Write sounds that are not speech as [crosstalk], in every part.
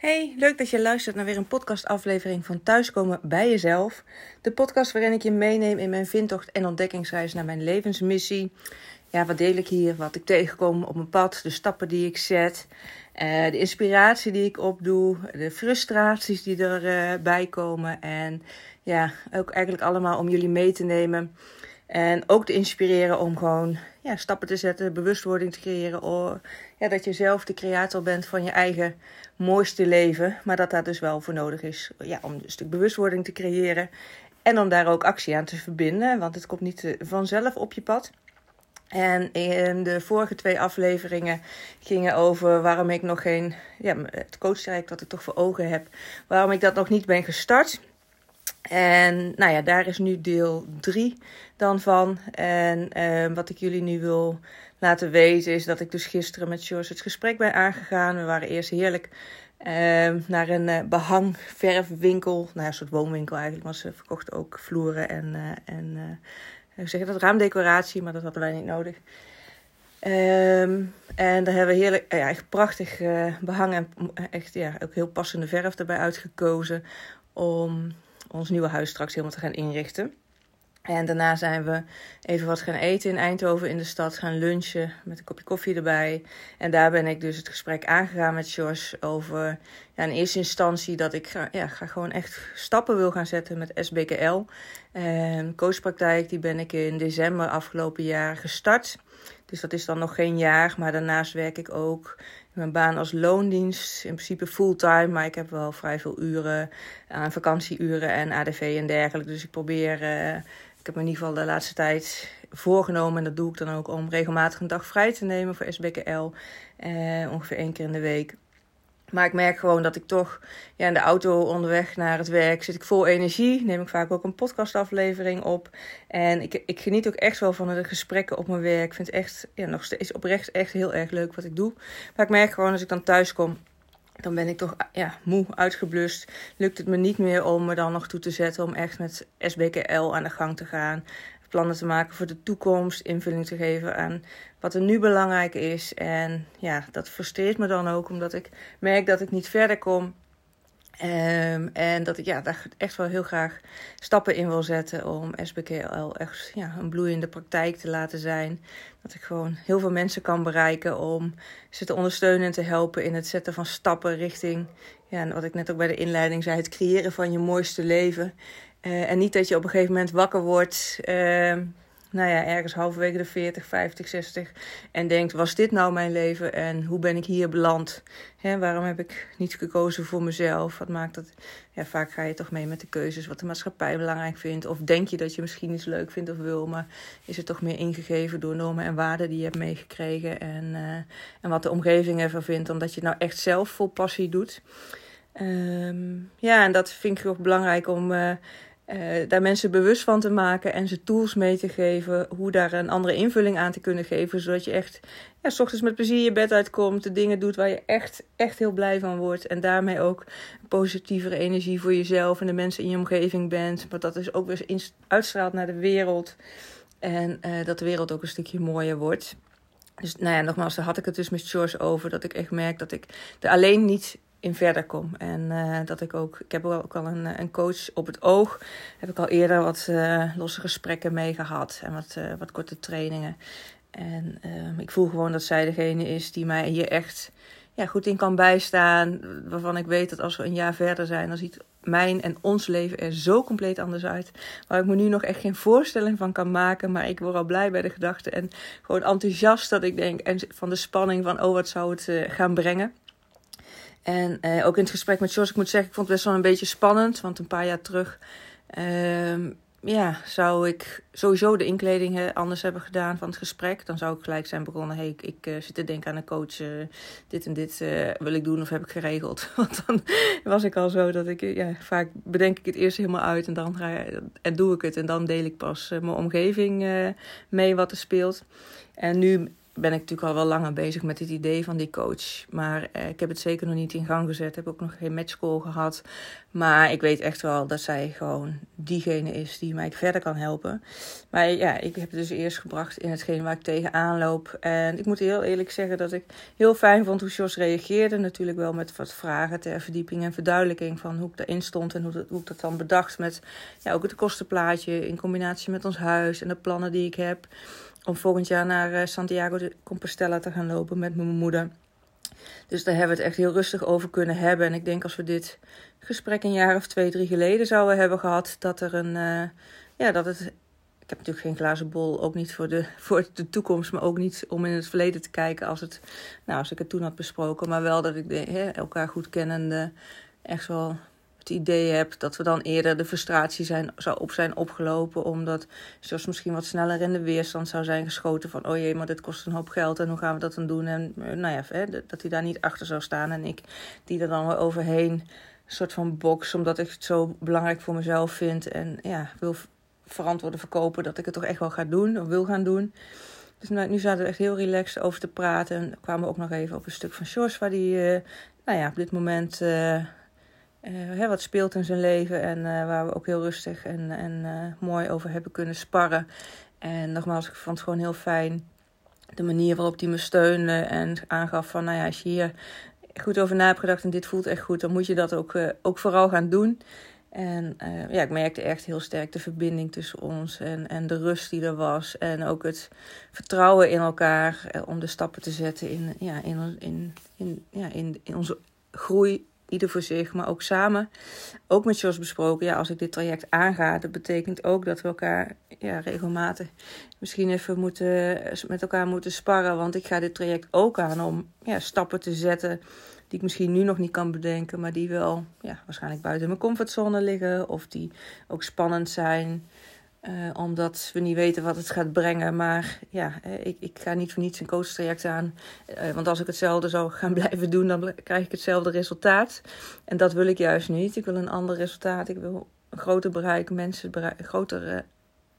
Hey, leuk dat je luistert naar weer een podcastaflevering van Thuiskomen bij jezelf. De podcast waarin ik je meeneem in mijn vindtocht en ontdekkingsreis naar mijn levensmissie. Ja, wat deel ik hier? Wat ik tegenkom op mijn pad, de stappen die ik zet, uh, de inspiratie die ik opdoe, de frustraties die erbij komen. En ja, ook eigenlijk allemaal om jullie mee te nemen. En ook te inspireren om gewoon ja, stappen te zetten, bewustwording te creëren. Or, ja, dat je zelf de creator bent van je eigen mooiste leven. Maar dat daar dus wel voor nodig is ja, om een stuk bewustwording te creëren. En om daar ook actie aan te verbinden. Want het komt niet vanzelf op je pad. En in de vorige twee afleveringen gingen over waarom ik nog geen, ja, het coachtraject dat ik toch voor ogen heb, waarom ik dat nog niet ben gestart. En nou ja, daar is nu deel 3 dan van. En uh, wat ik jullie nu wil laten weten is dat ik dus gisteren met George het gesprek ben aangegaan. We waren eerst heerlijk uh, naar een uh, behangverfwinkel. Nou ja, een soort woonwinkel eigenlijk. Maar ze verkochten ook vloeren en, uh, en hoe zeg dat, raamdecoratie. Maar dat hadden wij niet nodig. Um, en daar hebben we heerlijk, ja, echt prachtig behang en echt ja, ook heel passende verf erbij uitgekozen. Om ons nieuwe huis straks helemaal te gaan inrichten. En daarna zijn we even wat gaan eten in Eindhoven in de stad, gaan lunchen met een kopje koffie erbij. En daar ben ik dus het gesprek aangegaan met Jos over ja, in eerste instantie dat ik ga, ja, ga gewoon echt stappen wil gaan zetten met SBKL. En coachpraktijk die ben ik in december afgelopen jaar gestart. Dus dat is dan nog geen jaar, maar daarnaast werk ik ook mijn baan als loondienst. In principe fulltime, maar ik heb wel vrij veel uren aan vakantieuren en ADV en dergelijke. Dus ik probeer, uh, ik heb me in ieder geval de laatste tijd voorgenomen, en dat doe ik dan ook, om regelmatig een dag vrij te nemen voor SBKL. Uh, ongeveer één keer in de week. Maar ik merk gewoon dat ik toch ja, in de auto onderweg naar het werk zit ik vol energie. Neem ik vaak ook een podcastaflevering op. En ik, ik geniet ook echt wel van de gesprekken op mijn werk. Ik vind het echt ja, nog steeds oprecht echt heel erg leuk wat ik doe. Maar ik merk gewoon als ik dan thuis kom, dan ben ik toch ja, moe, uitgeblust. Lukt het me niet meer om me dan nog toe te zetten om echt met SBKL aan de gang te gaan plannen te maken voor de toekomst, invulling te geven aan wat er nu belangrijk is. En ja, dat frustreert me dan ook, omdat ik merk dat ik niet verder kom. Um, en dat ik ja, daar echt wel heel graag stappen in wil zetten om SBKL echt ja, een bloeiende praktijk te laten zijn. Dat ik gewoon heel veel mensen kan bereiken om ze te ondersteunen en te helpen in het zetten van stappen richting, ja, wat ik net ook bij de inleiding zei, het creëren van je mooiste leven. Uh, en niet dat je op een gegeven moment wakker wordt, uh, nou ja, ergens halverwege de 40, 50, 60. En denkt: was dit nou mijn leven en hoe ben ik hier beland? Hè, waarom heb ik niet gekozen voor mezelf? Wat maakt dat? Ja, vaak ga je toch mee met de keuzes wat de maatschappij belangrijk vindt. Of denk je dat je misschien iets leuk vindt of wil, maar is het toch meer ingegeven door normen en waarden die je hebt meegekregen. En, uh, en wat de omgeving ervan vindt, dan dat je het nou echt zelf vol passie doet. Um, ja, en dat vind ik ook belangrijk om. Uh, uh, daar mensen bewust van te maken en ze tools mee te geven. Hoe daar een andere invulling aan te kunnen geven. Zodat je echt ja, s ochtends met plezier je bed uitkomt. De dingen doet waar je echt, echt heel blij van wordt. En daarmee ook positievere energie voor jezelf en de mensen in je omgeving bent. Maar dat is ook weer uitstraalt naar de wereld. En uh, dat de wereld ook een stukje mooier wordt. Dus nou ja, nogmaals, daar had ik het dus met George over. Dat ik echt merk dat ik er alleen niet in verder kom. En uh, dat ik ook, ik heb ook al een, een coach op het oog. Heb ik al eerder wat uh, losse gesprekken mee gehad en wat, wat korte trainingen. En ehm, ik voel gewoon dat zij degene is die mij hier echt ja, goed in kan bijstaan. Waarvan ik weet dat als we een jaar verder zijn, dan ziet mijn en ons leven er zo compleet anders uit. Waar ik me nu nog echt geen voorstelling van kan maken. Maar ik word al blij bij de gedachte en gewoon enthousiast dat ik denk. En van de spanning van, oh, wat zou het gaan brengen. En uh, ook in het gesprek met Jos, ik moet zeggen, ik vond het best wel een beetje spannend. Want een paar jaar terug uh, ja, zou ik sowieso de inkleding anders hebben gedaan van het gesprek. Dan zou ik gelijk zijn begonnen, hey, ik, uh, zit te denken aan een coach. dit en dit wil ik doen of heb ik geregeld. [laughs] Want dan was ik al zo dat ik, ja, vaak bedenk ik het eerst helemaal uit. En dan ga, en doe ik het. En dan deel ik pas mijn omgeving mee wat er speelt. En nu ben ik natuurlijk al wel langer bezig met het idee van die coach. Maar eh, ik heb het zeker nog niet in gang gezet. Heb ook nog geen matchcall gehad. Maar ik weet echt wel dat zij gewoon diegene is die mij verder kan helpen. Maar ja, ik heb het dus eerst gebracht in hetgeen waar ik tegenaan loop. En ik moet heel eerlijk zeggen dat ik heel fijn vond hoe Jos reageerde. Natuurlijk wel met wat vragen ter verdieping en verduidelijking van hoe ik erin stond. En hoe, dat, hoe ik dat dan bedacht met ja, ook het kostenplaatje in combinatie met ons huis en de plannen die ik heb om volgend jaar naar eh, Santiago de Compostela te gaan lopen met mijn moeder. Dus daar hebben we het echt heel rustig over kunnen hebben. En ik denk als we dit gesprek een jaar of twee, drie geleden zouden hebben gehad, dat er een. Uh, ja, dat het. Ik heb natuurlijk geen glazen bol, ook niet voor de, [laughs] voor de toekomst, maar ook niet om in het verleden te kijken als, het, nou, als ik het toen had besproken. Maar wel dat ik de, elkaar goed kennende echt wel het idee heb dat we dan eerder de frustratie zijn, zou op zijn opgelopen. Omdat zoals misschien wat sneller in de weerstand zou zijn geschoten van... oh jee, maar dit kost een hoop geld en hoe gaan we dat dan doen? En eh, nou ja, dat hij daar niet achter zou staan en ik die er dan weer overheen... een soort van box, omdat ik het zo belangrijk voor mezelf vind. En ja, wil verantwoorden verkopen dat ik het toch echt wel ga doen of wil gaan doen. Dus nou, nu zaten we echt heel relaxed over te praten. En kwamen we ook nog even op een stuk van Sjors, waar die, uh, nou ja, op dit moment... Uh, uh, wat speelt in zijn leven en uh, waar we ook heel rustig en, en uh, mooi over hebben kunnen sparren. En nogmaals, ik vond het gewoon heel fijn de manier waarop hij me steunde en aangaf van, nou ja, als je hier goed over na hebt gedacht en dit voelt echt goed, dan moet je dat ook, ook vooral gaan doen. En ja, ik merkte echt heel sterk de verbinding tussen ons en, en de rust die er was. En ook het vertrouwen in elkaar om de stappen te zetten in, ja, in, in, in, ja, in, in onze groei ieder voor zich, maar ook samen. Ook met Jos besproken, ja, als ik dit traject aanga, dat betekent ook dat we elkaar ja, regelmatig misschien even moeten, met elkaar moeten sparren. Want ik ga dit traject ook aan om ja, stappen te zetten die ik misschien nu nog niet kan bedenken, maar die wel ja, waarschijnlijk buiten mijn comfortzone liggen of die ook spannend zijn. Uh, omdat we niet weten wat het gaat brengen. Maar ja, ik, ik ga niet voor niets een coachtraject aan. Uh, want als ik hetzelfde zou [laughs] gaan blijven doen, dan krijg ik hetzelfde resultaat. En dat wil ik juist niet. Ik wil een ander resultaat. Ik wil een groter bereik, mensen bereik, groter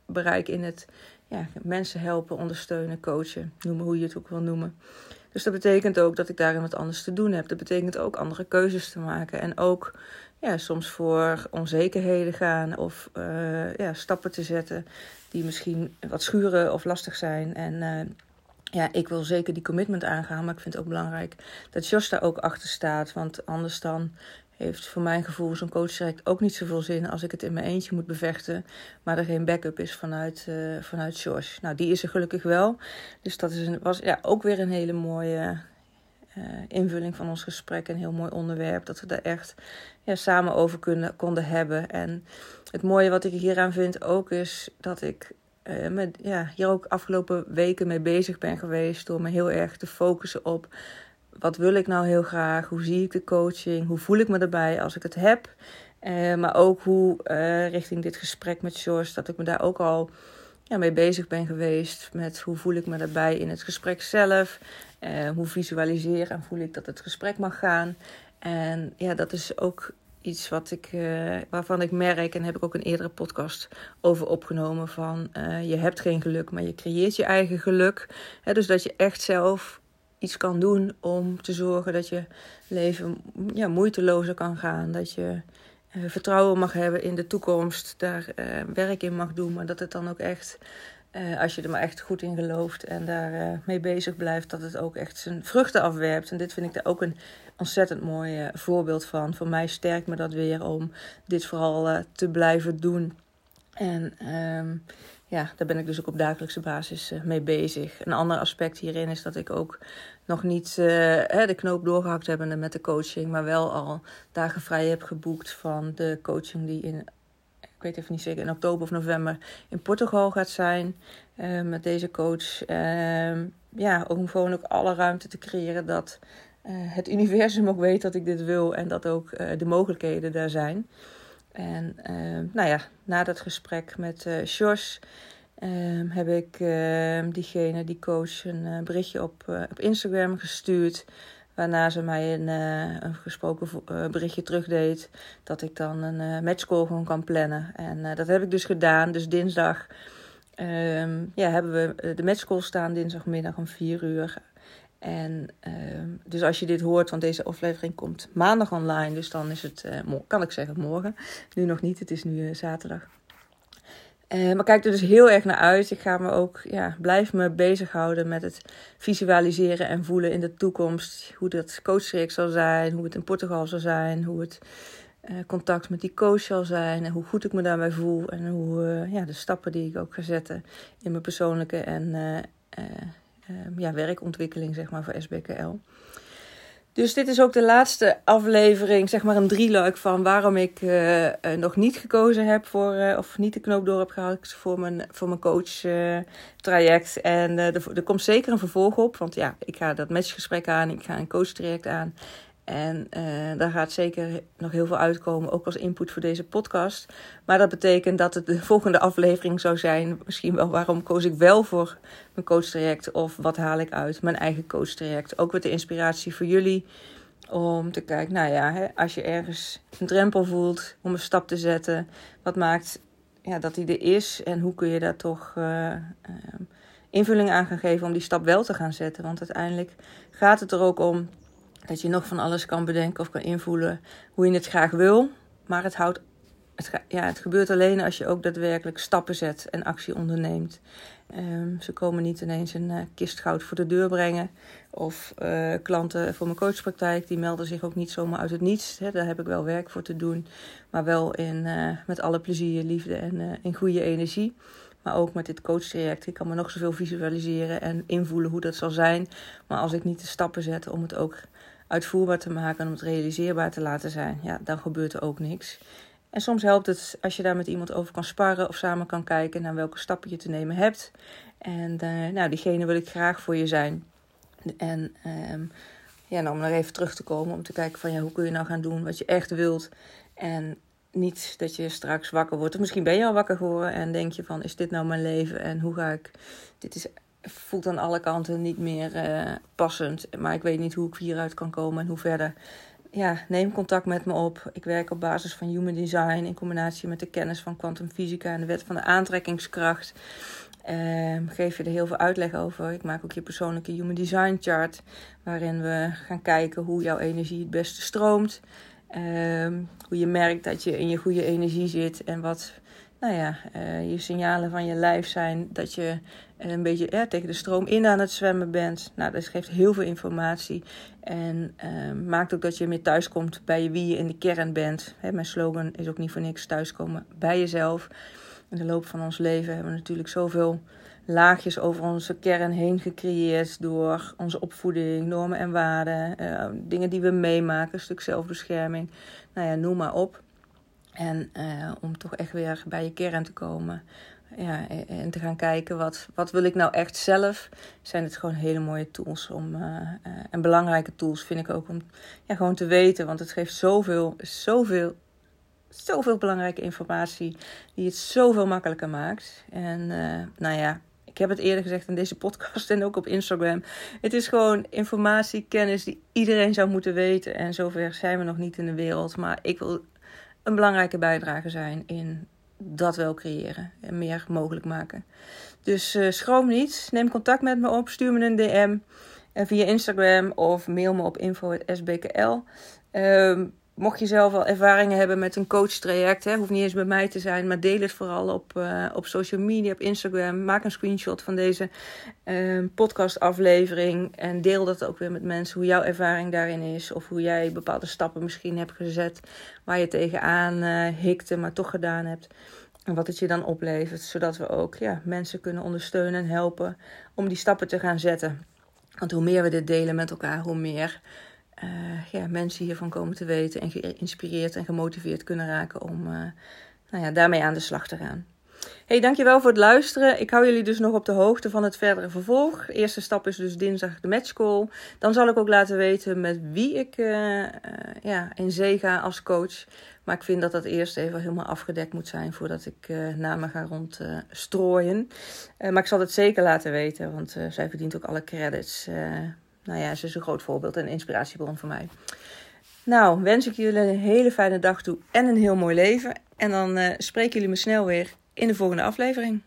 bereik in het ja, mensen helpen, ondersteunen, coachen. Noemen hoe je het ook wil noemen. Dus dat betekent ook dat ik daarin wat anders te doen heb. Dat betekent ook andere keuzes te maken. En ook ja, soms voor onzekerheden gaan of uh, ja, stappen te zetten die misschien wat schuren of lastig zijn. En uh, ja, ik wil zeker die commitment aangaan, maar ik vind het ook belangrijk dat Jos daar ook achter staat. Want anders dan heeft voor mijn gevoel zo'n coachtraject ook niet zoveel zin als ik het in mijn eentje moet bevechten, maar er geen backup is vanuit, uh, vanuit Jos. Nou, die is er gelukkig wel. Dus dat is een, was ja, ook weer een hele mooie uh, invulling van ons gesprek. Een heel mooi onderwerp. Dat we daar echt ja, samen over kunnen, konden hebben. En het mooie wat ik hieraan vind ook is dat ik uh, met, ja, hier ook afgelopen weken mee bezig ben geweest. Door me heel erg te focussen op wat wil ik nou heel graag? Hoe zie ik de coaching? Hoe voel ik me erbij als ik het heb? Uh, maar ook hoe richting dit gesprek met George, dat ik me daar ook al ja, mee bezig ben geweest. Met hoe voel ik me daarbij in het gesprek zelf. Uh, hoe visualiseer en voel ik dat het gesprek mag gaan. En ja, dat is ook iets wat ik, uh, waarvan ik merk, en heb ik ook een eerdere podcast over opgenomen, van uh, je hebt geen geluk, maar je creëert je eigen geluk. dus dat je echt zelf iets kan doen om te zorgen dat je leven ja, moeitelozer kan gaan. Dat je uh, vertrouwen mag hebben in de toekomst, daar werk in mag doen, maar dat het dan ook echt uh, als je er maar echt goed in gelooft en daar mee bezig blijft, dat het ook echt zijn vruchten afwerpt. En dit vind ik daar ook een ontzettend mooi voorbeeld van. Voor mij sterkt me dat weer om dit vooral te blijven doen. En um, ja, daar ben ik dus ook op dagelijkse basis mee bezig. Een ander aspect hierin is dat ik ook nog niet de knoop doorgehakt heb met de coaching, maar wel al dagen vrij heb geboekt van de coaching die in ik weet even niet zeker, in oktober of november in Portugal gaat zijn. Uh, met deze coach. Uh, ja, om gewoon ook alle ruimte te creëren dat het universum ook weet dat ik dit wil en dat ook eh, de mogelijkheden daar zijn. En ehm, nou ja, na dat gesprek met Jos ehm, heb ik diegene, die coach, een berichtje op, op Instagram gestuurd. Waarna ze mij een, een gesproken berichtje terugdeed. Dat ik dan een matchcall gewoon kan plannen. En dat heb ik dus gedaan. Dus dinsdag ehm, ja, hebben we de matchcall staan dinsdagmiddag om 4 uur. En ehm, dus als je dit hoort, want deze aflevering komt maandag online, dus dan is het, uh, kan ik zeggen, morgen. Nu nog niet, het is nu uh, zaterdag. Uh, maar kijk er dus heel erg naar uit. Ik ga me ook, ja, blijf me bezighouden met het visualiseren en voelen in de toekomst. Hoe dat coachtraject zal zijn, hoe het in Portugal zal zijn, hoe het contact met die coach zal zijn en hoe goed ik me daarbij voel. En hoe, ja, de stappen die ik ook ga zetten in mijn persoonlijke en ja, werkontwikkeling zeg maar, voor SBKL. Dus dit is ook de laatste aflevering, zeg maar een drieluik van waarom ik uh, nog niet gekozen heb voor, uh, of niet de knoop door heb gehaald voor mijn, voor mijn coach traject. En er, er komt zeker een vervolg op, want ja, ik ga dat matchgesprek aan, ik ga een coach traject aan. En uh, daar gaat zeker nog heel veel uitkomen, ook als input voor deze podcast. Maar dat betekent dat het de [laughs] volgende aflevering zou zijn. Misschien wel waarom koos ik wel voor mijn coachtraject of wat haal ik uit mijn eigen coachtraject. Ook met de inspiratie voor jullie om te kijken, nou ja, hè, als je ergens een drempel voelt om een stap te zetten, wat maakt ja, dat die er is en hoe kun je daar toch uh, uh, invulling aan gaan geven om die stap wel te gaan zetten. Want uiteindelijk gaat het er ook om dat je nog van alles kan bedenken of kan invoelen hoe je het graag wil. Maar het, houdt, het, ja, het gebeurt alleen als je ook daadwerkelijk stappen zet en actie onderneemt. Um, ze komen niet ineens een uh, kist goud voor de deur brengen. Of uh, klanten voor mijn coachpraktijk, die melden zich ook niet zomaar uit het niets. Daar heb ik wel werk voor te doen. Maar wel in, uh, met alle plezier, liefde en in goede energie. Maar ook met dit coachtraject. Ik kan me nog zoveel visualiseren en invoelen hoe dat zal zijn. Maar als ik niet de stappen zet om het ook uitvoerbaar te maken en om het realiseerbaar te laten zijn, ja, dan gebeurt er ook niks. En soms helpt het als je daar met iemand over kan sparren of samen kan kijken naar welke stappen je te nemen hebt. En uh, nou, diegene wil ik graag voor je zijn. En um, ja, nou, om nog even terug te komen om te kijken van ja, hoe kun je nou gaan doen wat je echt wilt. En niet dat je straks wakker wordt. Of misschien ben je al wakker geworden en denk je van is dit nou mijn leven en hoe ga ik. Dit is voelt aan alle kanten niet meer uh, passend. Maar ik weet niet hoe ik hieruit kan komen en hoe verder. Ja, neem contact met me op. Ik werk op basis van human design in combinatie met de kennis van kwantumfysica en de wet van de aantrekkingskracht. Uh, geef je er heel veel uitleg over. Ik maak ook je persoonlijke human design chart, waarin we gaan kijken hoe jouw energie het beste stroomt. Uh, hoe je merkt dat je in je goede energie zit en wat nou ja, uh, je signalen van je lijf zijn dat je een beetje ja, tegen de stroom in aan het zwemmen bent. Nou, dat geeft heel veel informatie en uh, maakt ook dat je meer thuiskomt bij wie je in de kern bent. Hè, mijn slogan is ook niet voor niks thuiskomen bij jezelf. In de loop van ons leven hebben we natuurlijk zoveel laagjes over onze kern heen gecreëerd door onze opvoeding, normen en waarden, dingen die we meemaken, een stuk zelfbescherming, nou ja, noem maar op. En uh, om toch echt weer bij je kern te komen. Ja, en te gaan kijken wat, wat wil ik nou echt zelf. Zijn het gewoon hele mooie tools om. Uh, en belangrijke tools vind ik ook om ja, gewoon te weten. Want het geeft zoveel, zoveel, zoveel belangrijke informatie. Die het zoveel makkelijker maakt. En nou ja, ik heb het eerder gezegd in deze podcast en ook op Instagram. Het is gewoon informatie, kennis die iedereen zou moeten weten. En zover zijn we nog niet in de wereld. Maar ik wil een belangrijke bijdrage zijn in dat wel creëren en meer mogelijk maken. Dus uh, schroom niet, neem contact met me op, stuur me een DM via Instagram of mail me op info.sbkl. mocht je zelf al ervaringen hebben met een coachtraject, hè, hoeft niet eens bij mij te zijn, maar deel het vooral op, uh, op social media, op Instagram. Maak een screenshot van deze uh, podcastaflevering en deel dat ook weer met mensen hoe jouw ervaring daarin is of hoe jij bepaalde stappen misschien hebt gezet waar je tegenaan uh, hikte, maar toch gedaan hebt. En wat het je dan oplevert, zodat we ook ja, mensen kunnen ondersteunen en helpen om die stappen te gaan zetten. Want hoe meer we dit delen met elkaar, hoe meer uh, ja, mensen hiervan komen te weten en geïnspireerd en gemotiveerd kunnen raken om uh, nou ja, daarmee aan de slag te gaan. Hey, dankjewel voor het luisteren. Ik hou jullie dus nog op de hoogte van het verdere vervolg. Eerste stap is dus dinsdag de matchcall. Dan zal ik ook laten weten met wie ik uh, ja, in zee ga als coach. Maar ik vind dat dat eerst even helemaal afgedekt moet zijn voordat ik uh, namen ga rondstrooien. maar ik zal het zeker laten weten, want zij verdient ook alle credits nou ja, ze is een groot voorbeeld en inspiratiebron voor mij. Nou, wens ik jullie een hele fijne dag toe en een heel mooi leven. En dan uh, spreken jullie me snel weer in de volgende aflevering.